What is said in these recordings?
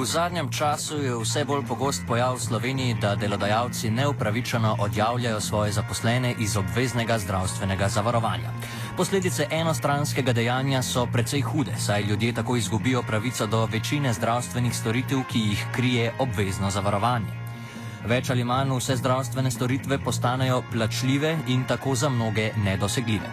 V zadnjem času je vse bolj pogost pojav v Sloveniji, da delodajalci neupravičeno odjavljajo svoje zaposlene iz obveznega zdravstvenega zavarovanja. Posledice enostranskega dejanja so precej hude, saj ljudje tako izgubijo pravico do večine zdravstvenih storitev, ki jih krije obvezno zavarovanje. Več ali manj vse zdravstvene storitve postanejo plačljive in tako za mnoge nedosegljive.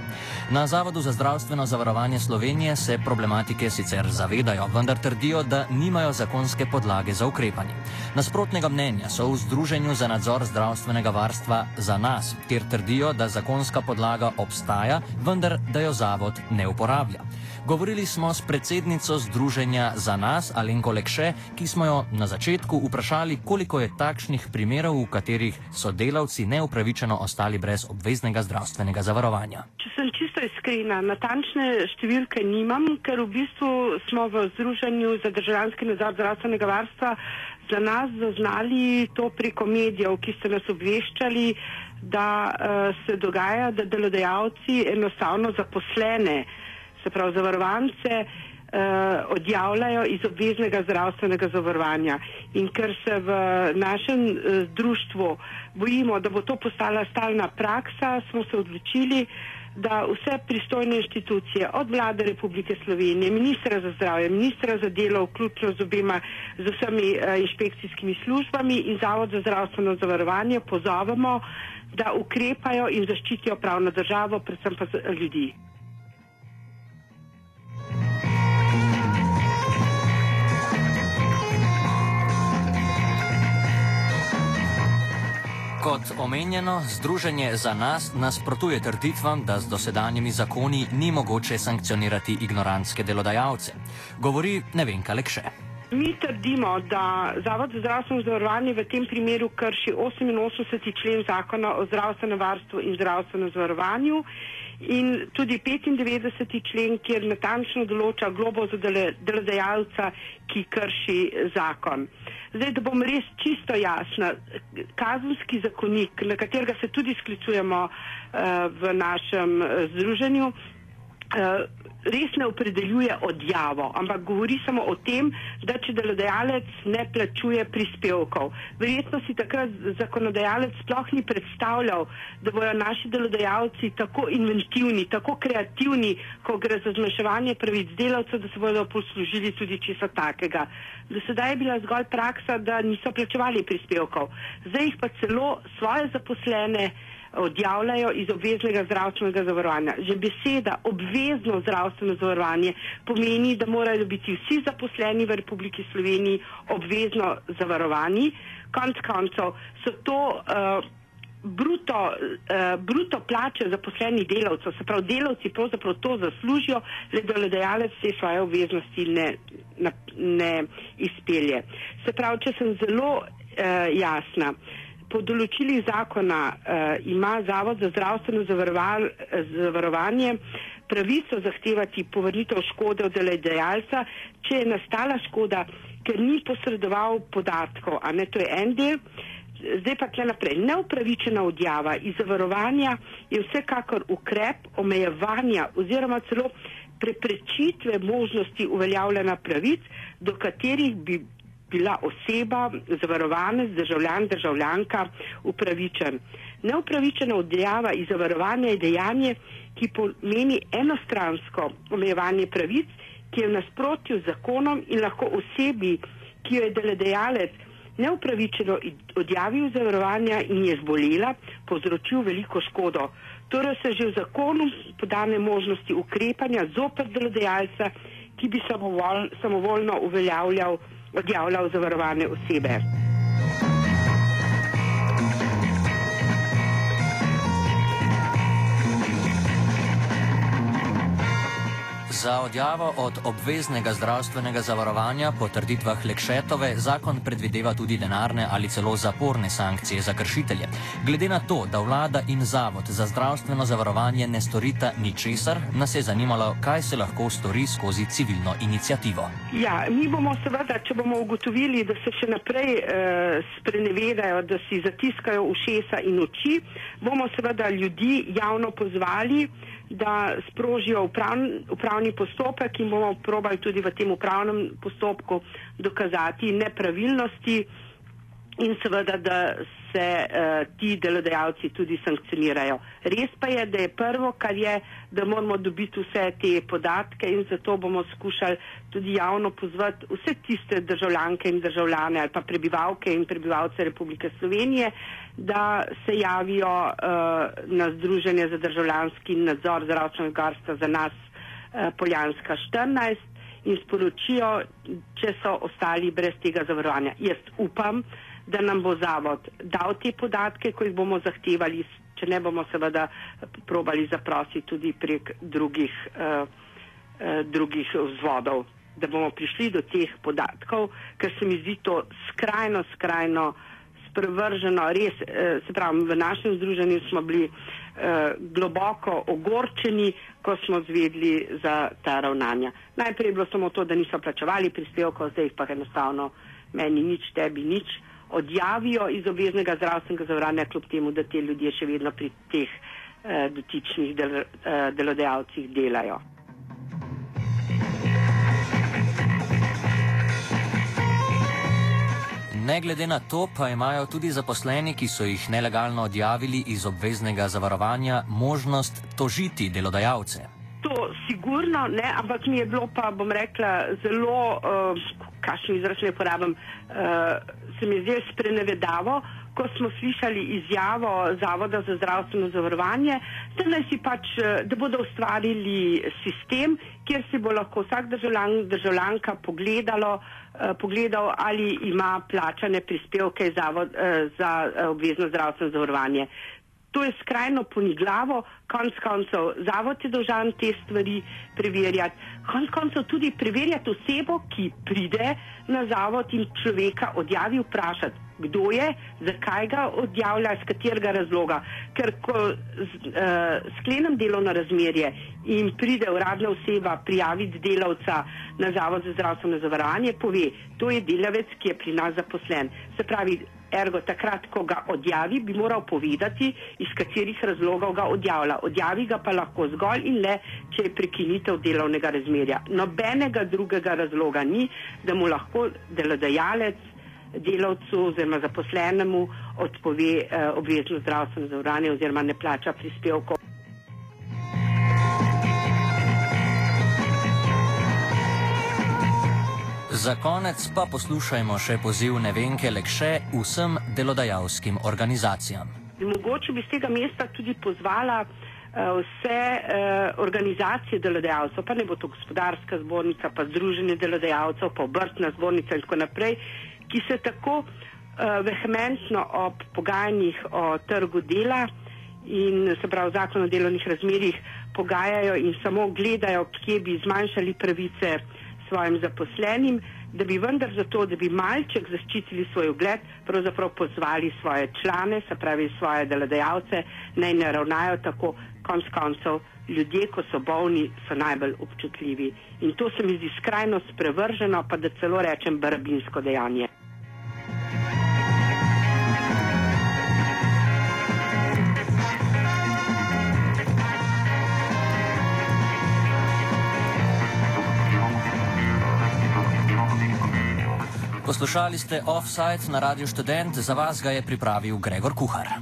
Na Zavodu za zdravstveno zavarovanje Slovenije se problematike sicer zavedajo, vendar trdijo, da nimajo zakonske podlage za ukrepanje. Nasprotnega mnenja so v Združenju za nadzor zdravstvenega varstva za nas, kjer trdijo, da zakonska podlaga obstaja, vendar da jo zavod ne uporablja. Govorili smo s predsednico Združenja za nas, Alenko Lekše, ki smo jo na začetku vprašali, koliko je takšnih primerov, v katerih so delavci neupravičeno ostali brez obveznega zdravstvenega zavarovanja. Če sem čisto iskrena, natančne številke nimam, ker v bistvu smo v Združenju za državljanski nadzor zdravstvenega varstva za nas zaznali to preko medijev, ki ste nas obveščali, da uh, se dogaja, da delodajalci enostavno zaposlene se pravi zavarovance, odjavljajo iz obveznega zdravstvenega zavarovanja. In ker se v našem uh, društvu bojimo, da bo to postala stalna praksa, smo se odločili, da vse pristojne inštitucije, od vlade Republike Slovenije, ministra za zdravje, ministra za delo, vključno z obema, z vsemi uh, inšpekcijskimi službami in Zavod za zdravstveno zavarovanje pozovemo, da ukrepajo in zaščitijo pravno državo, predvsem pa ljudi. Kot omenjeno, Združenje za nas nasprotuje trditvam, da z dosedanjimi zakoni ni mogoče sankcionirati ignorantske delodajalce. Govori ne vem, kaj še. Mi trdimo, da Zavod za zdravstveno zavarovanje v tem primeru krši 88. člen zakona o zdravstvenem varstvu in zdravstvenem zavarovanju in tudi 95. člen, kjer natančno določa globo za delodajalca, ki krši zakon. Zdaj, da bom res čisto jasna, kazanski zakonik, na katerega se tudi sklicujemo uh, v našem uh, združenju, uh, res ne opredeljuje odjavo, ampak govori samo o tem, da če delodajalec ne plačuje prispevkov. Verjetno si takrat zakonodajalec sploh ni predstavljal, da bodo naši delodajalci tako inventivni, tako kreativni, ko gre za zmanjševanje pravic delavcev, da se bodo poslužili tudi česa takega. Do sedaj je bila zgolj praksa, da niso plačevali prispevkov. Zdaj jih pa celo svoje zaposlene odjavljajo iz obveznega zdravstvenega zavarovanja. Že beseda obvezno zdravstveno zavarovanje pomeni, da morajo biti vsi zaposleni v Republiki Sloveniji obvezno zavarovani. Konc koncev so to uh, bruto, uh, bruto plače zaposlenih delavcev, se pravi delavci pravzaprav to zaslužijo, le delodajalec te svoje obveznosti ne, ne, ne izpelje. Se pravi, če sem zelo uh, jasna, uh, po določilih zakona uh, ima Zavod za zdravstveno zavarovanje pravico zahtevati povrnitev škode od delodajalca, če je nastala škoda, ker ni posredoval podatkov, a ne to je en del. Zdaj pa tle naprej. Neupravičena odjava iz zavarovanja je vsekakor ukrep omejevanja oziroma celo preprečitve možnosti uveljavljanja pravic, do katerih bi bila oseba, zavarovanec, državljan, državljanka upravičen. Neupravičena odjava iz zavarovanja je dejanje, ki pomeni enostransko omejevanje pravic, ki je v nasprotju z zakonom in lahko osebi, ki jo je delodajalec neupravičeno odjavil iz zavarovanja in je zbolela, povzročil veliko škodo. Torej se že v zakonu podane možnosti ukrepanja zoper delodajalca, ki bi samovoljno uveljavljal odjavljal zavarovane osebe. Za odjavo od obveznega zdravstvenega zavarovanja po trditvah Lekšetove zakon predvideva tudi denarne ali celo zaporne sankcije za kršitelje. Glede na to, da vlada in zavod za zdravstveno zavarovanje ne storita ničesar, nas je zanimalo, kaj se lahko stori skozi civilno inicijativo. Ja, mi bomo seveda, če bomo ugotovili, da se še naprej eh, sprenevedajo, da si zatiskajo ušesa in oči, bomo seveda ljudi javno pozvali, da sprožijo upravni, upravni postopek in bomo probali tudi v tem upravnem postopku dokazati nepravilnosti in seveda, da se uh, ti delodajalci tudi sankcionirajo. Res pa je, da je prvo, kar je, da moramo dobiti vse te podatke in zato bomo skušali tudi javno pozvati vse tiste državljanke in državljane ali pa prebivalke in prebivalce Republike Slovenije, da se javijo uh, na Združenje za državljanski nadzor zdravstvenega garstva za nas uh, Poljanska 14 in sporočijo, če so ostali brez tega zavarovanja. Jaz upam, da nam bo zavod dal te podatke, ko jih bomo zahtevali, če ne bomo seveda probali zaprositi tudi prek drugih, uh, uh, drugih vzvodov, da bomo prišli do teh podatkov, ker se mi zdi to skrajno, skrajno sprevrženo. Res, uh, se pravi, v našem združenju smo bili uh, globoko ogorčeni, ko smo zvedli za ta ravnanja. Najprej je bilo samo to, da niso plačevali prispevkov, zdaj jih pa enostavno meni nič, tebi nič odjavijo iz obveznega zdravstvenega zavarovanja, kljub temu, da te ljudje še vedno pri teh eh, dotičnih del, eh, delodajalcih delajo. Ne glede na to, pa imajo tudi zaposleni, ki so jih nelegalno odjavili iz obveznega zavarovanja, možnost tožiti delodajalce. To sigurno ne, ampak mi je bilo pa, bom rekla, zelo, uh, kakšen izraz ne porabim, uh, se mi zdi sprenevedavo, ko smo slišali izjavo Zavoda za zdravstveno zavarovanje, da, pač, eh, da bodo ustvarili sistem, kjer si bo lahko vsak državljan, državljanka pogledalo, eh, pogledal, ali ima plačane prispevke zavod, eh, za eh, obvezno zdravstveno zavarovanje. To je skrajno poniglavo, konc koncev zavod je dolžan te stvari preverjati, konc koncev tudi preverjati osebo, ki pride na zavod in človeka odjavi vprašati, kdo je, zakaj ga odjavlja, iz katerega razloga. Ker ko z, uh, sklenem delovno razmerje in pride uradna oseba prijaviti delavca na zavod za zdravstveno zavarovanje, pove, to je delavec, ki je pri nas zaposlen. Se pravi, Ergo, takrat, ko ga odjavi, bi moral povedati, iz katerih razlogov ga odjavlja. Odjavi ga pa lahko zgolj in le, če je prekinitev delovnega razmerja. Nobenega drugega razloga ni, da mu lahko delodajalec delavcu oziroma zaposlenemu odpove eh, obvezno zdravstveno zavarovanje oziroma ne plača prispevkov. Za konec pa poslušajmo še poziv Nevenke Lekše vsem delodajalskim organizacijam. Mogoče bi z tega mesta tudi pozvala uh, vse uh, organizacije delodajalcev, pa ne bo to gospodarska zbornica, pa združenje delodajalcev, pa obrtna zbornica in tako naprej, ki se tako uh, vehementno ob pogajanjih o trgu dela in se pravi zakon o delovnih razmerjih pogajajo in samo gledajo, kje bi zmanjšali pravice svojim zaposlenim, da bi vendar zato, da bi malček zaščitili svoj ugled, pravzaprav pozvali svoje člane, se pravi svoje delodajalce, naj ne ravnajo tako, konc koncev ljudje, ko so bolni, so najbolj občutljivi. In to se mi zdi skrajno sprevrženo, pa da celo rečem barabinsko dejanje. Poslušali ste Offside na Radio Student, za vas ga je pripravil Gregor Kuhar.